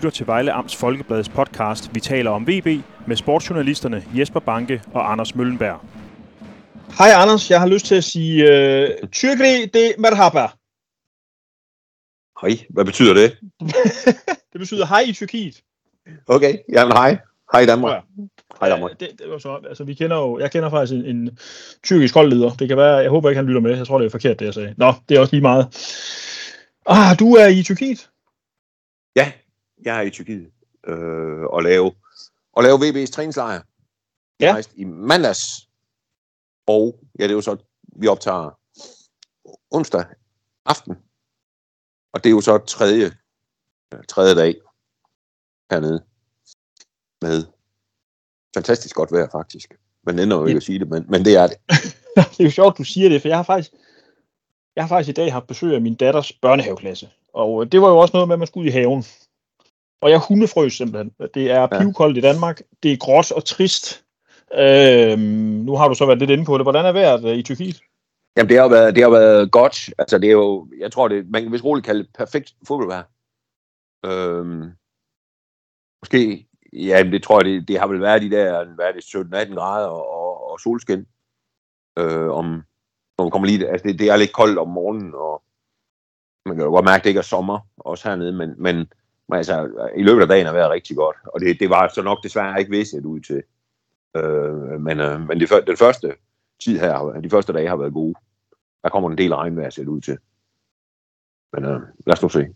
lytter til Vejle Amts Folkebladets podcast Vi taler om VB med sportsjournalisterne Jesper Banke og Anders Møllenberg. Hej Anders, jeg har lyst til at sige uh, Tyrkri de merhaba. Hej, hvad betyder det? det betyder hej i Tyrkiet. Okay, jamen hej. Hej Danmark. Ja. Hej Danmark. Det, det var så, altså, vi kender jo, jeg kender faktisk en, en tyrkisk holdleder. Det kan være, jeg håber ikke, han lytter med. Jeg tror, det er forkert, det jeg sagde. Nå, det er også lige meget. Ah, du er i Tyrkiet? Ja, jeg er i Tyrkiet øh, og lave, og lave VB's træningslejr. Jeg ja. i mandags, og ja, det er jo så, vi optager onsdag aften, og det er jo så tredje, tredje dag hernede med fantastisk godt vejr faktisk. Men ender jo ikke at sige det, men, men det er det. det er jo sjovt, du siger det, for jeg har faktisk, jeg har faktisk i dag haft besøg af min datters børnehaveklasse. Og det var jo også noget med, at man skulle ud i haven. Og jeg hundefrøs simpelthen. Det er pivkoldt i Danmark. Det er gråt og trist. Øhm, nu har du så været lidt inde på det. Hvordan er vejret øh, i Tyrkiet? Jamen, det har været, det har været godt. Altså, det er jo, jeg tror, det, man kan vist roligt kalde det perfekt fodboldvejr. Øhm, måske, ja, det tror jeg, det, det har vel været de der, hvad er det, 17-18 grader og, og, og solskin. Øh, om, når man kommer lige, altså det, det, er lidt koldt om morgenen, og man kan jo godt mærke, at det ikke er sommer, også hernede, men, men, men altså, i løbet af dagen har været rigtig godt, og det, det var så nok desværre ikke visset ud til. Øh, men øh, men det, den første tid her, de første dage har været gode. Der kommer en del regnvejr set ud til. Men øh, lad os nu se.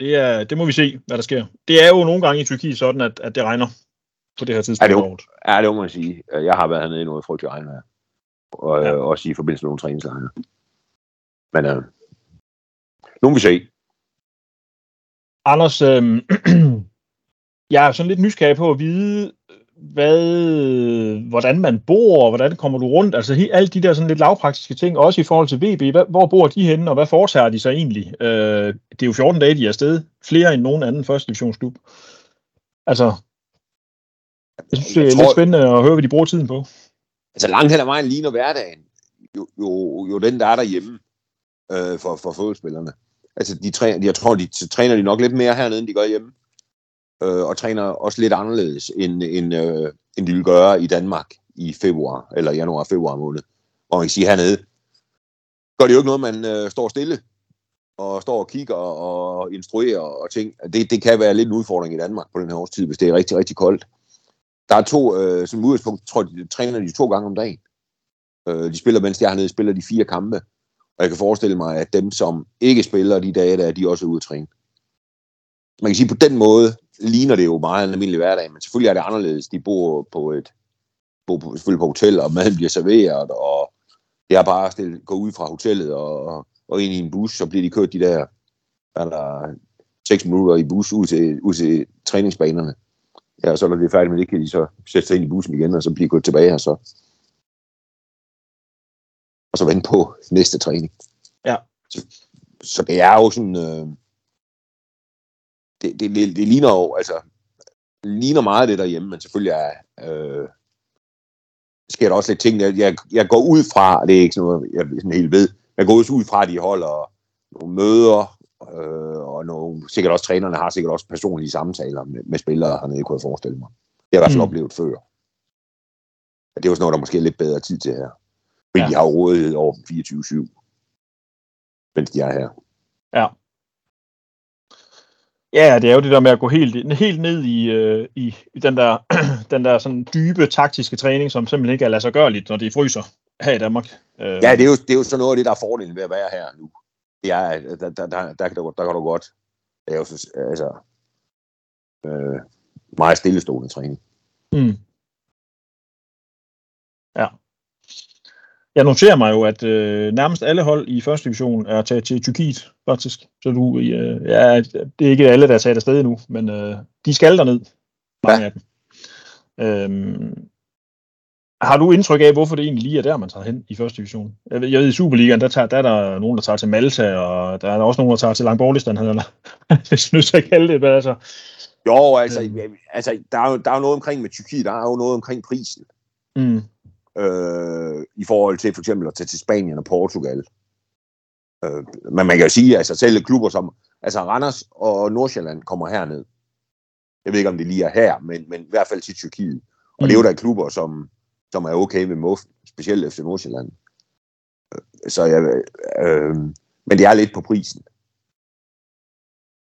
Det, er, det må vi se, hvad der sker. Det er jo nogle gange i Tyrkiet sådan, at, at det regner på det her tidspunkt. Ja, det, ja, det må man sige. Jeg har været hernede i noget frygteligt regnvejr. Og ja. også i forbindelse med nogle træningslejre. Men øh, nu vil vi se. Anders, øh, jeg er sådan lidt nysgerrig på at vide, hvad, hvordan man bor, og hvordan kommer du rundt, altså alle de der sådan lidt lavpraktiske ting, også i forhold til VB, hvad, hvor bor de henne, og hvad foretager de sig egentlig? Øh, det er jo 14 dage, de er afsted, flere end nogen anden første divisionsklub. Altså, jeg synes, det er jeg tror, lidt spændende at høre, hvad de bruger tiden på. Altså langt hen ad vejen ligner hverdagen, jo, jo, jo den, der er derhjemme øh, for, for fodboldspillerne. Altså, de træner, jeg tror, de træner de nok lidt mere hernede, end de gør hjemme. Øh, og træner også lidt anderledes, end, end, øh, end de vil gøre i Danmark i februar, eller januar-februar måned. Og man kan sige hernede, gør det jo ikke noget, man øh, står stille og står og kigger og instruerer og ting. Det, det kan være lidt en udfordring i Danmark på den her årstid, hvis det er rigtig, rigtig koldt. Der er to, øh, som udgangspunkt, tror jeg, de træner de to gange om dagen. Øh, de spiller, mens de er hernede, spiller de fire kampe. Og jeg kan forestille mig, at dem, som ikke spiller de dage, der er de også ude at træne. Man kan sige, på den måde ligner det jo meget en almindelig hverdag, men selvfølgelig er det anderledes. De bor på et bor på, selvfølgelig på hotel, og maden bliver serveret, og det er bare at gå ud fra hotellet og, og ind i en bus, så bliver de kørt de der, eller, der seks minutter i bus ud til, ud til træningsbanerne. Ja, og så når det er færdigt med det, kan de så sætte sig ind i bussen igen, og så bliver gået tilbage her så og så vente på næste træning. Ja. Så, så det er jo sådan, øh, det, det, det, det ligner jo, altså, ligner meget det derhjemme, men selvfølgelig er, øh, sker der også lidt ting, jeg, jeg, jeg går ud fra, det er ikke sådan noget, jeg sådan helt ved, jeg går også ud fra, at de holder nogle møder, øh, og nogle, sikkert også trænerne har sikkert også personlige samtaler med, med spillere hernede, kunne jeg forestille mig. Det har jeg i hvert fald mm. oplevet før. Ja, det er jo sådan noget, der måske er lidt bedre tid til her. Fordi ja. de har rådighed over 24-7, mens de er her. Ja. Ja, det er jo det der med at gå helt, helt ned i, øh, i, i den der, den der sådan dybe taktiske træning, som simpelthen ikke er lade sig gørligt, når det fryser her i Danmark. Øh. Ja, det er, jo, det er jo sådan noget af det, der er fordelen ved at være her nu. Det er, der, der, der, der, der, der, der kan du godt, er så, altså, øh, meget stillestående træning. Mm. Ja jeg noterer mig jo, at øh, nærmest alle hold i første division er taget til Tyrkiet, faktisk. Så du, øh, ja, det er ikke alle, der er taget afsted endnu, men øh, de skal derned, mange ja. af dem. Øhm, har du indtryk af, hvorfor det egentlig lige er der, man tager hen i første division? Jeg ved, jeg ved i Superligaen, der, tager, der er der nogen, der tager til Malta, og der er der også nogen, der tager til Langborglistan, eller hvis nu så kalde det, men altså... Jo, altså, øh. altså der, er jo, der er jo noget omkring med Tyrkiet, der er jo noget omkring prisen. Mm øh, i forhold til for eksempel at tage til Spanien og Portugal. Øh, men man kan jo sige, at altså, selv klubber som Altså Randers og Nordsjælland kommer herned. Jeg ved ikke, om det lige er her, men, men i hvert fald til Tyrkiet. Og mm. det er jo der klubber, som, som er okay med MUF, specielt efter Nordsjælland. Så jeg, øh, men det er lidt på prisen.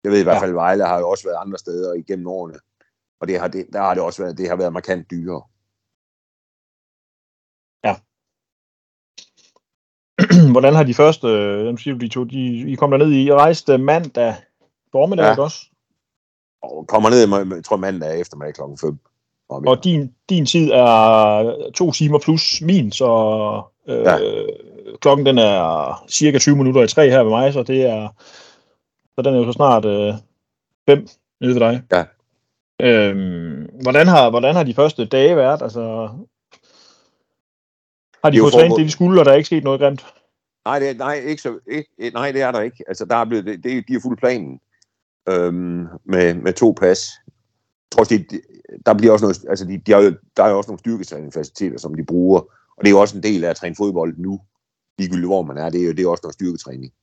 Jeg ved i hvert fald, ja. Vejle har jo også været andre steder igennem årene. Og det har det, der har det også været, det har været markant dyrere. Hvordan har de første, øh, siger du, de to, de, I kom derned, I rejste mandag formiddag, ja. også? Og kommer ned, jeg tror mandag eftermiddag klokken 5. Og din, din tid er to timer plus min, så øh, ja. klokken den er cirka 20 minutter i tre her ved mig, så det er så den er jo så snart øh, fem nede ved dig. Ja. Øhm, hvordan, har, hvordan har de første dage været? Altså, har de fået trænet det, de skulle, og der er ikke sket noget grimt? Nej, det, nej, ikke så, ikke, nej, det er der ikke. Altså, der er blevet, det, det, de har fuldt planen øhm, med, med to pas. Jeg tror, de, der bliver også noget, altså de, de har, der er jo også nogle styrketræningsfaciliteter, som de bruger, og det er jo også en del af at træne fodbold nu, ligegyldigt hvor man er, det er jo det er også noget styrketræning.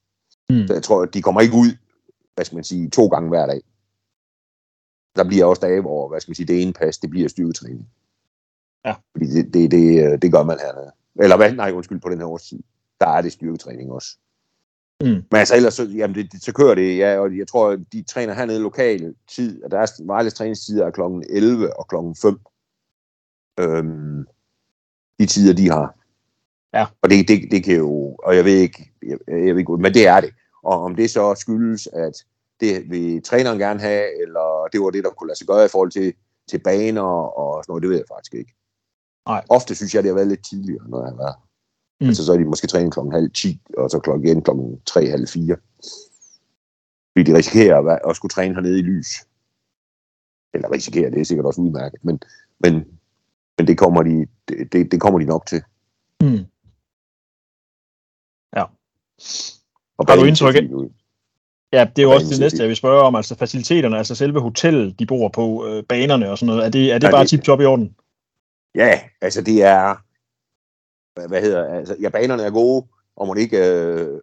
Mm. Så jeg tror, de kommer ikke ud, hvad skal man sige, to gange hver dag. Der bliver også dage, hvor, hvad skal man sige, det ene pas, det bliver styrketræning. Ja. Fordi det, det, det, det gør man hernede. Eller hvad, nej, undskyld, på den her årstid. Der er det styrketræning også. Mm. Men altså ellers, så, jamen det, det, så kører det, ja, og jeg tror, de træner hernede lokal tid, og deres Vejles træningstider er klokken 11 og klokken 5. Øhm, de tider, de har. Ja. Og det, det, det kan jo, og jeg ved ikke, jeg, jeg ved ikke, men det er det. Og om det så skyldes, at det vil træneren gerne have, eller det var det, der kunne lade sig gøre i forhold til, til baner og sådan noget, det ved jeg faktisk ikke. Nej. Ofte synes jeg, det har været lidt tidligere, når jeg har været Mm. Altså så er de måske trænet klokken halv 10, og så klokken igen klokken 3, halv 4. Fordi de risikerer at, at skulle træne hernede i lys. Eller risikerer, det er sikkert også udmærket, men, men, men det, kommer de, det, det kommer de nok til. Mm. Ja. Og har du indtryk af? Ja, det er jo også det næste, jeg vil spørge om, altså faciliteterne, altså selve hotellet, de bor på, øh, banerne og sådan noget, er det, er det ja, bare tip-top i orden? Ja, altså det er, hvad hedder, altså, ja, banerne er gode, og må ikke, øh,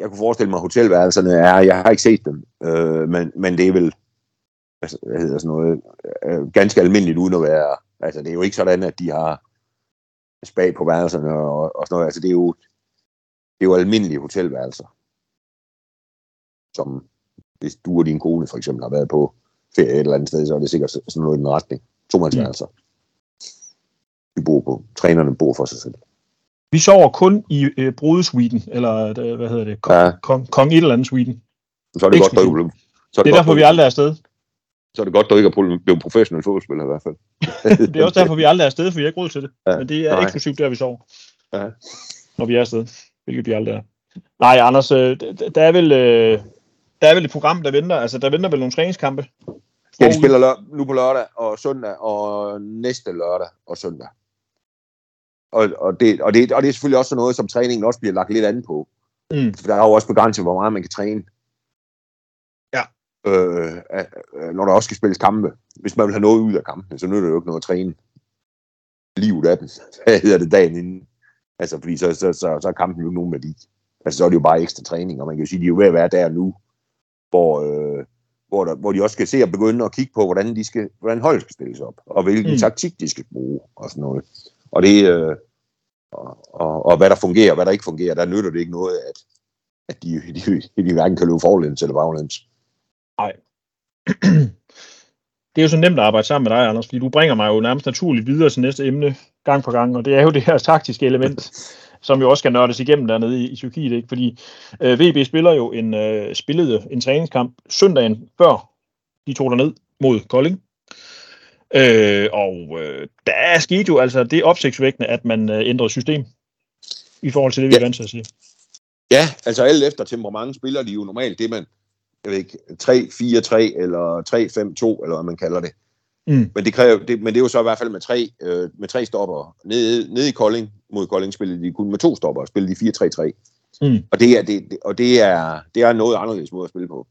jeg kunne forestille mig, at hotelværelserne er, jeg har ikke set dem, øh, men, men det er vel, altså, hvad hedder sådan noget, øh, ganske almindeligt uden at være, altså det er jo ikke sådan, at de har spag på værelserne og, og sådan noget, altså det er jo, det er jo almindelige hotelværelser, som hvis du og din kone for eksempel har været på ferie et eller andet sted, så er det sikkert sådan noget i den retning. Tomandsværelser. Mm de bor på. Trænerne bor for sig selv. Vi sover kun i øh, brudesweeten, eller øh, hvad hedder det, kong, ja. kong, kong et eller andet Sweden. Så er det godt, du, så er det, det er derfor, vi aldrig er afsted. Så er det godt, du ikke er blevet professionel fodboldspiller i hvert fald. det er også derfor, vi aldrig er afsted, for vi har ikke råd til det. Ja. Men det er Nej. eksklusivt der, vi sover. Ja. Når vi er afsted, hvilket vi aldrig er. Nej, Anders, øh, der er vel... Der er vel et program, der venter. Altså, der venter vel nogle træningskampe. Ja, de spiller lør- nu på lørdag og søndag, og næste lørdag og søndag. Og, og, det, og, det, og det er selvfølgelig også noget, som træningen også bliver lagt lidt an på. Mm. For der er jo også begrænset, hvor meget man kan træne. Ja. Øh, når der også skal spilles kampe. Hvis man vil have noget ud af kampen, så nytter det jo ikke noget at træne livet af den. Hvad hedder det dagen inden? Altså, fordi så, så, så, så er kampen jo ikke nogen værdi. Altså, så er det jo bare ekstra træning, og man kan jo sige, at de er jo ved at være der nu, hvor, øh, hvor, der, hvor de også skal se og begynde at kigge på, hvordan, de skal, hvordan holdet skal stilles op, og hvilken mm. taktik de skal bruge, og sådan noget. Og det, øh, og, og, og, hvad der fungerer, og hvad der ikke fungerer, der nytter det ikke noget, at, at de, de, de, de hverken kan løbe forlæns eller baglæns. Nej. det er jo så nemt at arbejde sammen med dig, Anders, fordi du bringer mig jo nærmest naturligt videre til næste emne gang på gang, og det er jo det her taktiske element, som jo også skal nørdes igennem dernede i, i Tyrkiet, ikke? fordi øh, VB spiller jo en, øh, spillede en træningskamp søndagen før de tog ned mod Kolding, Øh, og øh, der er sket jo altså det opsigtsvækkende, at man øh, ændrede system i forhold til det, vi ja. er vant til at sige. Ja, altså alt efter temperament spiller de jo normalt det, man jeg ved ikke, 3-4-3 eller 3-5-2, eller hvad man kalder det. Mm. Men, det kræver, det, men det er jo så i hvert fald med tre, øh, med tre stopper. Nede, nede i Kolding, mod Kolding spillede de kun med to stopper, spillede de 4-3-3. Mm. Og, det er, det, og det, er, det er noget anderledes måde at spille på.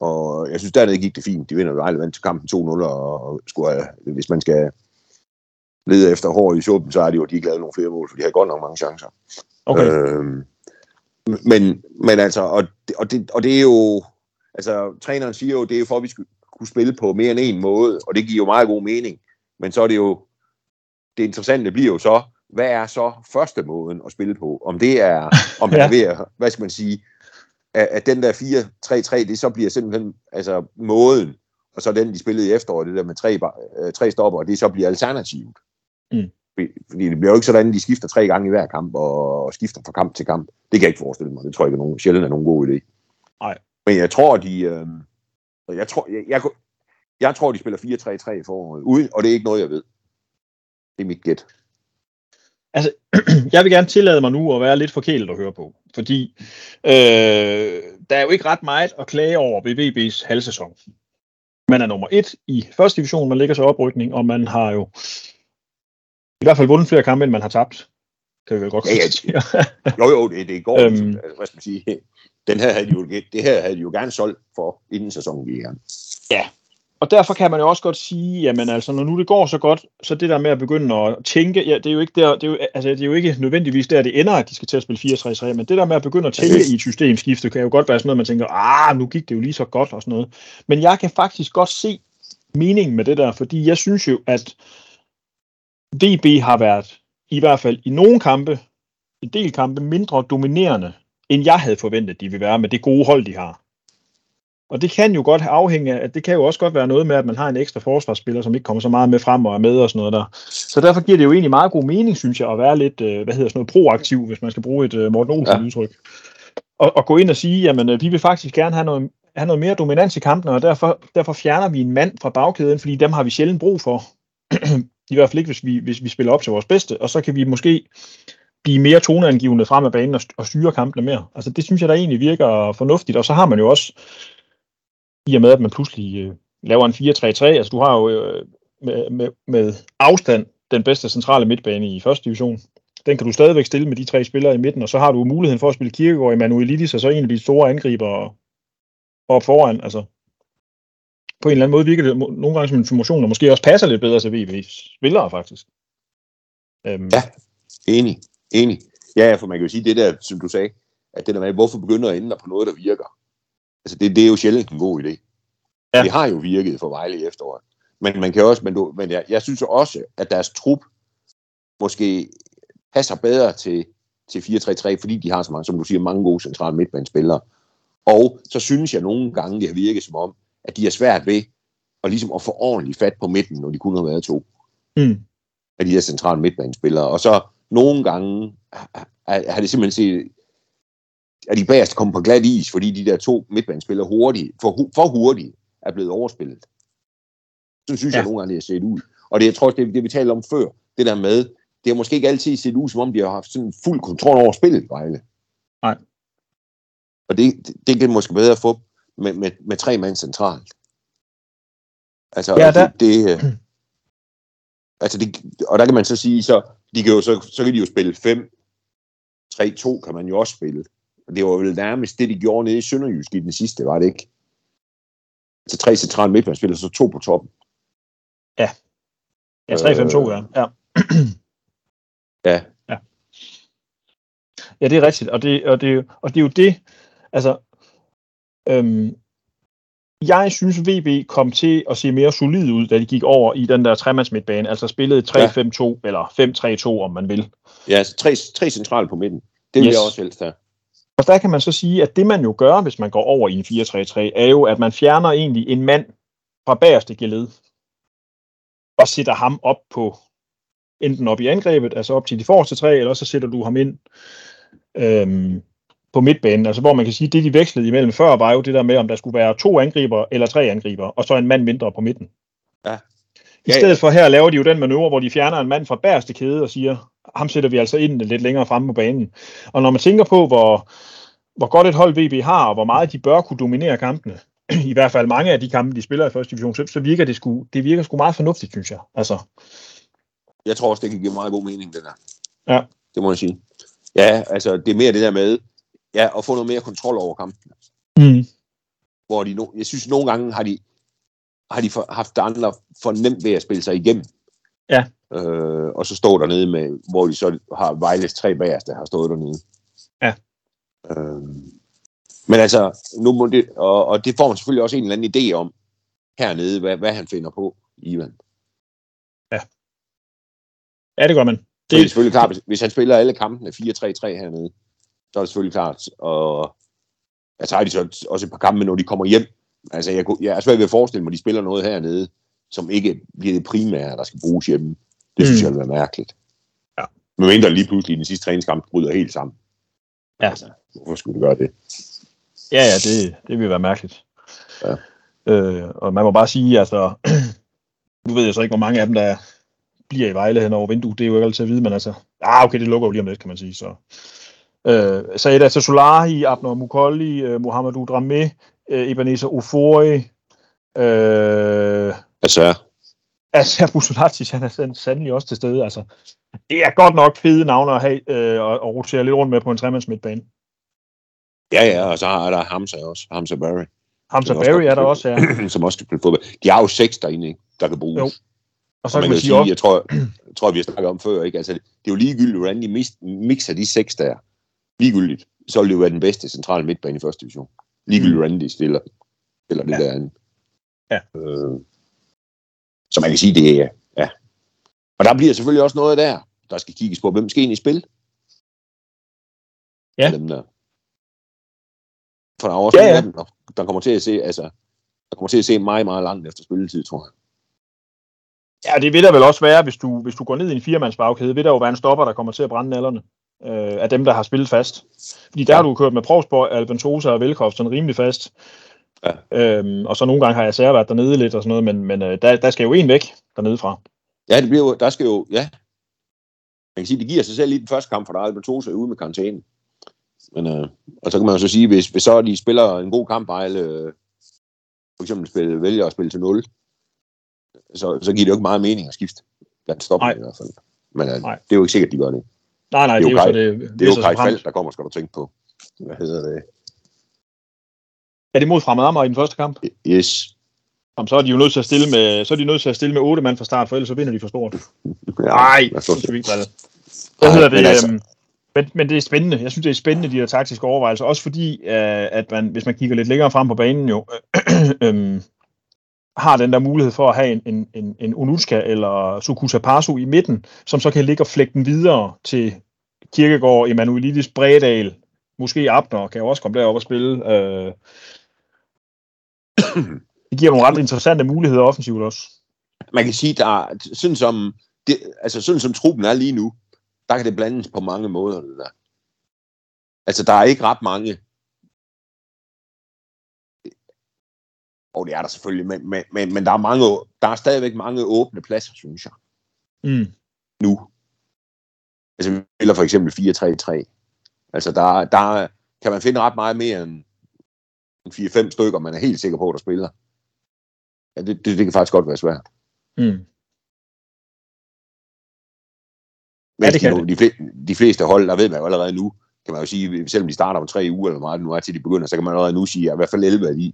Og jeg synes, dernede gik det fint. De vinder jo aldrig til kampen 2-0, og skulle, hvis man skal lede efter hår i suppen, så er det jo, de ikke lavet nogle flere mål, for de har godt nok mange chancer. Okay. Øhm, Men, men altså, og, det- og, det, og det er jo, altså, træneren siger jo, det er jo for, at vi skal kunne spille på mere end en måde, og det giver jo meget god mening. Men så er det jo, det interessante bliver jo så, hvad er så første måden at spille på? Om det er, om man Ja. er ved at, hvad skal man sige, at, at den der 4-3-3, det så bliver simpelthen altså måden, og så den, de spillede i efteråret, det der med tre, øh, tre stopper, det så bliver alternativet. Mm. Fordi- det bliver jo ikke sådan, at de skifter tre gange i hver kamp, og skifter fra kamp til kamp. Det kan jeg ikke forestille mig. Det tror jeg ikke nogen, sjældent er nogen god idé. Nej. Men jeg tror, de... Øh, jeg, tror, jeg, jeg, jeg tror, de spiller 4-3-3 i foråret, uden, og det er ikke noget, jeg ved. Det er mit gæt. jeg vil gerne tillade mig nu at være lidt forkælet at høre på, fordi øh, der er jo ikke ret meget at klage over ved VB's halvsæson. Man er nummer et i første division, man ligger sig oprykning, og man har jo i hvert fald vundet flere kampe, end man har tabt. Kan vi godt Ja, ja. Jo, jo, det, det går. Øhm. Øhm, hvad skal man sige? Den her havde de jo, det her havde de jo gerne solgt for, inden sæsonen gik i gang. Og derfor kan man jo også godt sige, jamen altså, når nu det går så godt, så det der med at begynde at tænke, ja, det er jo ikke, der, det er jo, altså, det er jo ikke nødvendigvis der, det ender, at de skal til at spille 4-3-3, men det der med at begynde at tænke i et systemskifte, kan jo godt være sådan noget, man tænker, ah, nu gik det jo lige så godt og sådan noget. Men jeg kan faktisk godt se meningen med det der, fordi jeg synes jo, at VB har været, i hvert fald i nogle kampe, en del kampe, mindre dominerende, end jeg havde forventet, de ville være med det gode hold, de har. Og det kan jo godt afhænge af, at det kan jo også godt være noget med, at man har en ekstra forsvarsspiller, som ikke kommer så meget med frem og er med og sådan noget der. Så derfor giver det jo egentlig meget god mening, synes jeg, at være lidt, øh, hvad hedder sådan noget, proaktiv, hvis man skal bruge et øh, Morten Olsen Ja. udtryk. Og, og gå ind og sige, jamen øh, vi vil faktisk gerne have noget, have noget mere dominans i kampene, og derfor, derfor fjerner vi en mand fra bagkæden, fordi dem har vi sjældent brug for. I hvert fald ikke, hvis vi, hvis vi spiller op til vores bedste, og så kan vi måske blive mere toneangivende frem af banen og, og styre kampene mere. Altså det synes jeg, der egentlig virker fornuftigt, og så har man jo også, i og med at man pludselig øh, laver en 4-3-3, altså du har jo øh, med, med, med afstand den bedste centrale midtbane i første division. Den kan du stadigvæk stille med de tre spillere i midten, og så har du muligheden for at spille Kirkegaard i Manuelidis, og så en af de store angriber op foran. Altså, på en eller anden måde virker det nogle gange som en formation, der måske også passer lidt bedre til VB's spillere, faktisk. Øhm, Ja. Enig, enig. Ja, for man kan jo sige det der, som du sagde, at det der med, hvorfor begynder at ændre på noget, der virker. Altså, det, det er jo sjældent en god idé. Ja. Det har jo virket for Vejle i efteråret. Men man kan også, men, du, men jeg, jeg synes også, at deres trup måske passer bedre til, til 4-3-3, fordi de har så mange, som du siger, mange gode centrale midtbanespillere. Og så synes jeg nogle gange, det har virket som om, at de har svært ved at, ligesom at få ordentligt fat på midten, når de kun har været to mm, af de her centrale midtbanespillere. Og så nogle gange har det simpelthen set, at de bagerst kommet på glat is, fordi de der to midtbanespillere hurtigt, for, for hurtigt er blevet overspillet. Så synes ja. Jeg nogle gange, det har set ud. Og det, jeg tror også, det, det vi talte om før, det der med, det har måske ikke altid set ud, som om de har haft sådan fuld kontrol over spillet, Vejle. Nej. Og det, det, det kan måske bedre få med, med, med tre mand centralt. Altså, Ja, der- det, det, øh, altså det, og der kan man så sige, så, de kan jo, så, så kan de jo spille 5, 3-2 kan man jo også spille. Det var vel nærmest det, de gjorde nede i Sønderjysk i den sidste, var det ikke? Altså tre centrale midtbanespillere, så to på toppen. ja, 3-5-2, ja. ja. Ja, Ja, det er rigtigt, og det, og det, og det er jo det, altså, øhm, jeg synes, VB kom til at se mere solid ud, da de gik over i den der tremandsmidtbane, altså spillede 3-5-2, eller 5-3-2, om man vil. ja altså tre, tre centrale på midten. Det vil yes. jeg også helst have. Og der kan man så sige, at det man jo gør, hvis man går over i en 4-3-3, er jo, at man fjerner egentlig en mand fra bagerste geled, og sætter ham op på, enten op i angrebet, altså op til de forreste tre, eller så sætter du ham ind øhm, på midtbanen, altså hvor man kan sige, det de vekslede imellem før, var jo det der med, om der skulle være to angriber eller tre angriber, og så en mand mindre på midten. Ja. I Ja, stedet for her laver de jo den manøvre, hvor de fjerner en mand fra bagerste kæde og siger, ham sætter vi altså ind lidt længere fremme på banen. Og når man tænker på, hvor, hvor godt et hold VB har, og hvor meget de bør kunne dominere kampene, i hvert fald mange af de kampe, de spiller i første division, så, så virker det sgu, det virker sgu meget fornuftigt, synes jeg. Altså, Jeg tror også, det kan give meget god mening, det der. Ja. Det må jeg sige. Ja, altså det er mere det der med, ja, at få noget mere kontrol over kampen. mm. Hvor de no, jeg synes, nogle gange har de, har de for, haft andre for nemt ved at spille sig igennem. Ja. Øh, og så står dernede med, hvor de så har Vejles tre bagerste har stået dernede. Ja. Øh, men altså, nu må det, og, og det får man selvfølgelig også en eller anden idé om hernede, hvad, hvad han finder på, Ivan. Ja, det gør man. Det er selvfølgelig klart, hvis, hvis han spiller alle kampene 4-3-3 hernede, så er det selvfølgelig klart. Og jeg tager de så også et par kampe, når de kommer hjem. Altså, jeg, kunne- jeg er svært ved at forestille mig, at de spiller noget hernede, som ikke bliver det primære, der skal bruges hjemme. Det synes Mm. jeg vil være mærkeligt. Ja. Men mindre lige pludselig i den sidste træningskamp bryder helt sammen. Ja. Altså, hvorfor skulle det gøre det? Ja, ja, det, det vil være mærkeligt. Ja. Øh, og man må bare sige, altså, nu ved jeg så ikke, hvor mange af dem, der bliver i Vejle hen over vinduet. Det er jo ikke altid at vide, men altså, ah, okay, det lukker jo lige om lidt, kan man sige. Så. Øh, Saida Solahi, Abner Mukolli, øh, Mohamedou Dramé, øh, Ebenezer Ofori, øh, Altså, Altså, Busolatis, han er sand- sandelig også til stede. Altså, det er godt nok fede navne at have øh, og, og rotere lidt rundt med på en tremands midtbane. ja, ja, og så er der Hamza også. Hamza Barry. Hamza også Barry godt er der også, ja. som også kan spille fodbold. De har jo seks derinde, ikke, der kan bruges. Jo. Og så Og kan man man kan sige sige, også, jeg tror, jeg tror, vi har snakket om før, ikke? Altså, det er jo ligegyldigt, hvordan de mixer de seks der. Ligegyldigt. Så vil det jo være den bedste centrale midtbane i første division. Ligegyldigt, Mm. hvordan de stiller, eller det Ja. der andet. Ja. Øh, så man kan sige, det er, ja. Og der bliver selvfølgelig også noget der, der skal kigges på. Hvem skal ind i spil? Ja. Dem der. For der er også Ja, ja, dem, der, der kommer til at se, altså, der kommer til at se meget, meget langt efter spilletid, tror jeg. ja, det vil der vel også være, hvis du, hvis du går ned i en firemandsbagkæde, vil der jo være en stopper, der kommer til at brænde nallerne øh, af dem, der har spillet fast. Fordi der Ja. har du kørt med Provsborg, Albentosa og Velkov sådan rimelig fast. Ja. Øhm, og så nogle gange har jeg særligt været dernede lidt og sådan noget, men, men øh, der, der skal jo en væk dernede fra. Ja, det bliver jo, der skal jo, ja. Man kan sige, det giver sig selv i den første kamp, for der er Albertosa ude med karantæne. Men, øh, og så kan man jo så sige, hvis, hvis så de spiller en god kamp, Ejle, øh, for eksempel spille, vælger at spille til 0, så, så giver det jo ikke meget mening at skifte. Blandt stopper i hvert fald. Men øh, Nej. det er jo ikke sikkert, de gør det. Nej, nej, Det det er er jo jo så det. Det er jo så Kai. Falk, der kommer, skal du tænke på. Hvad hedder det? Er det mod Fremad Amager i den første kamp? Yes. Jamen, så er de jo nødt til at stille med, så er de nødt til at stille med otte mand fra start, for ellers så vinder de for stort. Ja, Nej, se. skal vi ikke. Hvad hedder det? men altså- øhm, men, men det er spændende. Jeg synes, det er spændende, de her taktiske overvejelser. Også fordi, øh, at man, hvis man kigger lidt længere frem på banen, jo, øhm, har den der mulighed for at have en, en, en, en Onutska eller Sukuta Pasu i midten, som så kan ligge og flække den videre til Kirkegaard, Emanuelidis, Bredal, måske Abner kan jo også komme derop og spille. Øh, det giver nogle ret interessante muligheder offensivt også. man kan sige, der er, sådan som, det, altså sådan som truppen er lige nu, der kan det blandes på mange måder, det der. Altså, der er ikke ret mange. Og det er der selvfølgelig, men, men, men, men der, er mange, der er stadigvæk mange åbne pladser, synes jeg, Mm. nu. Altså, vi spiller for eksempel 4-3-3. Altså, der, der kan man finde ret meget mere end end 4-5 stykker, man er helt sikker på, der spiller. Ja, det, det, det kan faktisk godt være svært. Mm. Men Ja, det kan de, de, fleste, de fleste hold, der ved man jo allerede nu, kan man jo sige, selvom de starter om tre uger eller meget det nu er til de begynder, så kan man allerede nu sige, at i hvert fald 11 af de,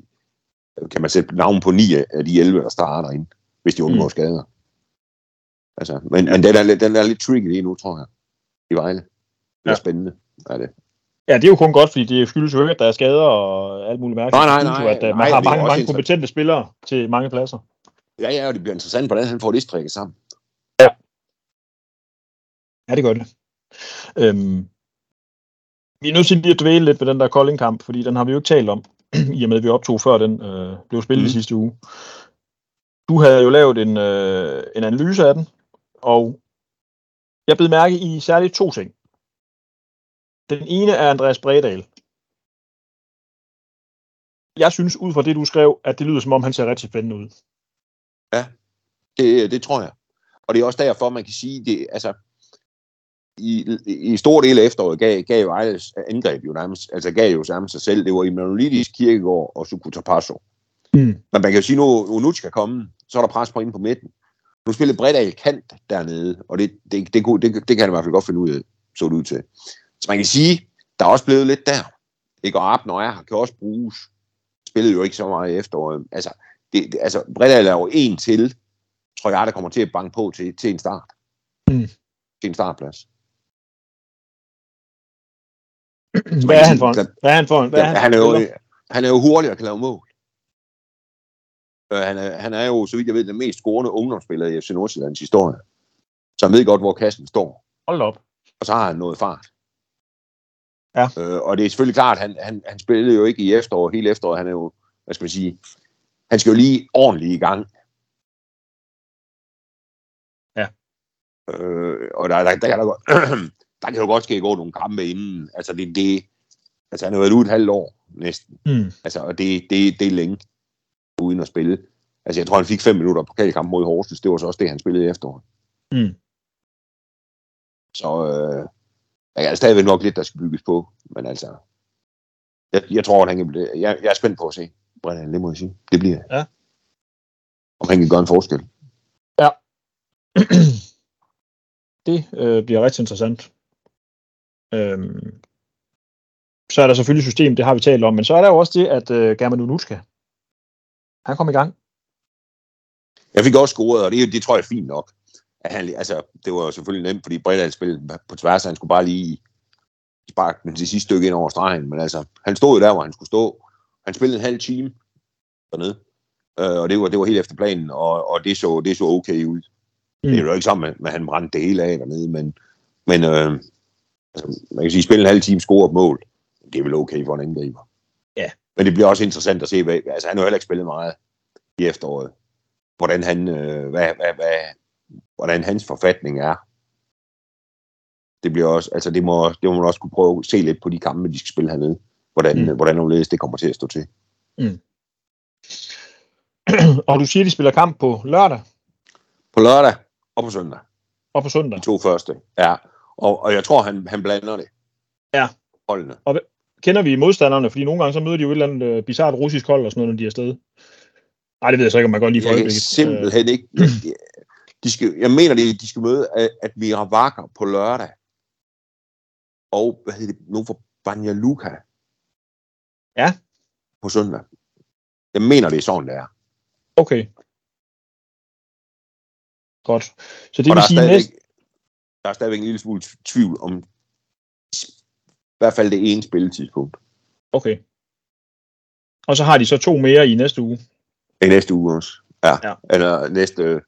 kan man sætte navn på 9 af de 11, der starter ind, hvis de undgår mm. skader. Altså, men, men den, er, lidt- den er lidt tricky lige nu, tror jeg, i Vejle. Det er Ja. ja. spændende. Er det. Ja, det er jo kun godt, fordi det skyldes jo ikke, at der er skader og alt muligt mærkeligt. Nej, nej, nej, at øh, nej, man har det er mange, mange kompetente spillere til mange pladser. Ja, ja, og det bliver interessant, hvordan han får det strikket sammen. Ja, det gør det. Øhm, vi er nødt til lige at dvæle lidt ved den der Kolding-kamp, fordi den har vi jo ikke talt om, i og med at vi optog før den øh, blev spillet mm. I sidste uge. Du havde jo lavet en, øh, en analyse af den, og jeg blev mærke i særligt to ting. Den ene er Andreas Bredal. Jeg synes, ud fra det, du skrev, at det lyder som om, han ser rigtig spændende ud. Det, det tror jeg. Og det er også derfor, man kan sige, det, altså, i, i stor del af efteråret gav, gav Vejles angreb jo nærmest, altså gav jo nærmest sig selv. Det var Emanuelidis, Kirkegaard og Sukuta Paso. Mm. Men man kan jo sige, nu Unuch skal komme, så er der pres på inde på midten. Nu spiller Bredal kant dernede, og det, det, det, kunne- det, det kan han i hvert fald godt finde ud af, så det ud til. Så man kan sige, der er også blevet lidt der. Ikke og Abner er her, kan også bruges. Spillede jo ikke så meget i efteråret. Altså, det, det, altså Bredal er jo en til, tror jeg, der kommer til at banke på til, til en start. Mm. Til en startplads. Hvad er han for? Hvad er han for? Hvad er han, han, er jo, han er jo hurtig og kan lave mål. Øh, han, er, han er jo, så vidt jeg ved, den mest scorende ungdomsspiller i FC Nordsjællands historie. Så han ved godt, hvor kassen står. Hold op. Og så har han noget fart. Ja. Øh, og det er selvfølgelig klart, han, han, han spillede jo ikke i efterår, hele efteråret. Han er jo, hvad skal man sige, han skal jo lige ordentligt i gang. Ja. Øh, og der, der, der, kan der, godt, der kan jo godt ske gå nogle kampe inden. Altså, det, det, altså han har været ude et halvt år næsten. Mm. Altså, og det, det, det er længe uden at spille. Altså, jeg tror, han fik fem minutter på pokalkamp mod Horsens. Det var så også det, han spillede i efteråret. Mm. Så øh, der er stadigvæk nok lidt, der skal bygges på. Men altså, jeg, jeg tror, at han kan blive, jeg, jeg er spændt på at se Brennan, det må jeg sige. Det bliver Ja. Om han kan gøre en forskel. det øh, bliver rigtig interessant. Øhm, så er der selvfølgelig system, det har vi talt om, men så er der jo også det, at øh, German Unuska, han kom i gang. Jeg fik også scoret, og det, det tror jeg er fint nok. At han, altså, det var selvfølgelig nemt, fordi Bredal spillede på tværs, han skulle bare lige sparke den til sidste stykke ind over stregen, men altså, han stod jo der, hvor han skulle stå. Han spillede en halv time dernede, øh, og det var, det var helt efter planen, og, og det, så, det så okay ud. Mm. Det er jo ikke sammen med, at han brændte det hele af dernede, men, men øh, altså, man kan sige, spille en halv time, score et mål, det er vel okay for en angriber. Ja. Men det bliver også interessant at se, hvad, altså han har jo heller ikke spillet meget i efteråret, hvordan han, øh, hvad, hvad, hvad, hvordan hans forfatning er. Det bliver også, altså det må, det må man også kunne prøve at se lidt på de kampe, de skal spille hernede, hvordan, mm. hvordan omledes det kommer til at stå til. Mm. og du siger, de spiller kamp på lørdag På lørdag og på søndag, og på søndag. de to første, ja. Og, og jeg tror, han, han blander det. Ja. Holdene. Kender vi modstanderne? Fordi nogle gange så møder de jo et eller andet øh, bizart russisk hold og sådan noget, når de er afsted. Nej, det ved jeg så ikke, om man godt lige for Jeg kan simpelthen ikke... Jeg, de skal, jeg mener, de, de skal møde at, at Mira Vakker på lørdag. Og, hvad hedder det, nogen fra Banja Luka. Ja. På søndag. Jeg mener, det er sådan, det er. Okay. Godt. Så det og vil sige næste... der er stadigvæk en lille smule tvivl om i hvert fald det ene spilletidspunkt. Okay. Og så har de så to mere i næste uge. I næste uge også. Ja. Ja. Eller næste...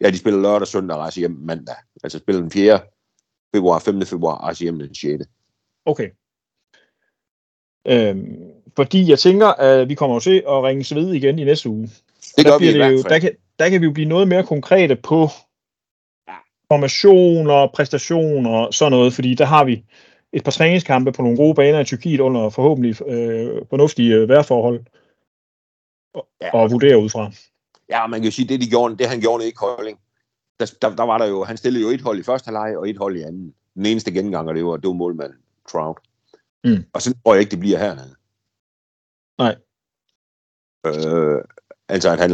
Ja, de spiller lørdag, søndag og rejser hjem mandag. Altså spiller den 4. februar, 5. februar og rejser hjem den 6. Okay. Øhm, fordi jeg tænker, at vi kommer jo til at ringe ved igen i næste uge. Det der gør vi i det hvert jo, fald. der, kan, der kan vi jo blive noget mere konkrete på formationer, præstationer og sådan noget, fordi der har vi et par træningskampe på nogle gode baner i Tyrkiet under forhåbentlig øh, fornuftige øh, vejrforhold og, Ja. og vurdere ud fra. Ja, man kan jo sige, det, de gjorde, det han gjorde i Kolding, der, der, der, var der jo, han stillede jo et hold i første halvleg og et hold i anden. Den eneste genganger, det var, det var målmand Trout. Mm. Og så tror jeg ikke, det bliver hernede. Nej. Øh, altså, at han,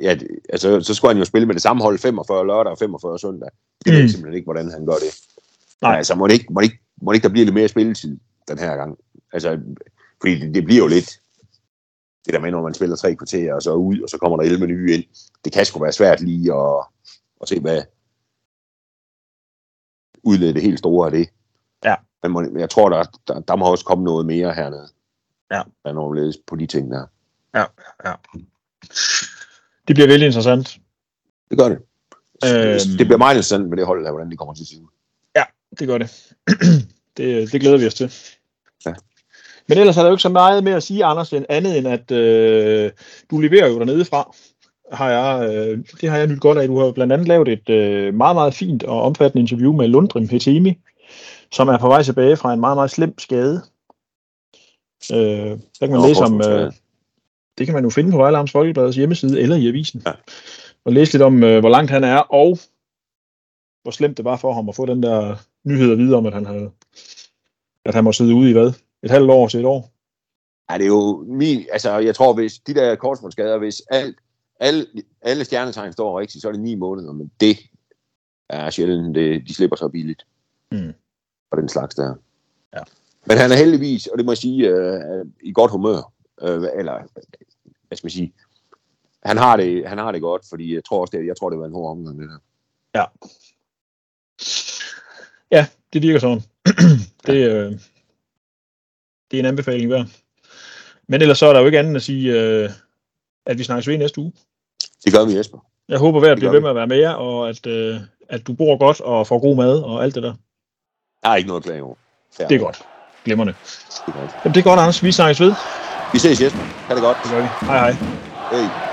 ja, altså, så skulle han jo spille med det samme hold 45 lørdag og 45 søndag. Det ved Mm. simpelthen ikke, hvordan han gør det. Nej. Nej. Altså, må det, ikke, må, det ikke, må det ikke, der bliver lidt mere spilletid den her gang? Altså, fordi det, det bliver jo lidt, det der med, når man spiller tre kvarter, og så ud, og så kommer der 11 nye ind. Det kan sgu være svært lige at, at se, hvad udlede det helt store af det. Ja. Men må, jeg tror, der, der, der må også komme noget mere hernede. Ja. Der er noget på de ting der. Ja, ja. Det bliver vældig interessant. Det gør det. Øhm. Det bliver meget interessant med det hold der, hvordan de kommer til at se ud. Det gør det. det. Det glæder vi os til. Ja. Men ellers er der jo ikke så meget mere at sige, Anders, end andet end at øh, du leverer jo dernede fra. Har jeg, øh, det har jeg nyt godt af. Du har blandt andet lavet et øh, meget, meget fint og omfattende interview med Lundrim Hetemi, som er på vej tilbage fra en meget, meget slem skade. Øh, der kan man Nå, læse om, øh, det kan man jo finde på Vejle Folkebladets hjemmeside eller i avisen. Ja. Og læse lidt om, øh, hvor langt han er, og hvor slemt det var for ham at få den der nyhed at vide om, at han havde at han må sidde ude i hvad? Et halvt år til et år? Ja, det er jo min, altså jeg tror, hvis de der korsbåndsskader, hvis alt, alle, alle stjernetegn står rigtigt, så er det ni måneder, men det er sjældent, det, de slipper så billigt. Mm. Og den slags der. Ja. Men han er heldigvis, og det må jeg sige, øh, i godt humør. Øh, eller, hvad skal man sige, han har, det, han har det godt, fordi jeg tror også, det, jeg tror, det var en hård omgang, det der. Ja. Ja, det virker sådan. det, øh, det er en anbefaling værd. Men ellers så er der jo ikke andet at sige, øh, at vi snakkes ved næste uge. Det gør vi, Jesper. Jeg håber værd at blive ved med at være med jer, og at, øh, at du bor godt og får god mad og alt det der. Jeg har ikke noget at klage over. Det er godt. Glimrende. Det er godt. Jamen, det er godt, Anders. Vi snakkes ved. Vi ses, Jesper. Ha' det godt. Det gør vi. Hej hej. Hej.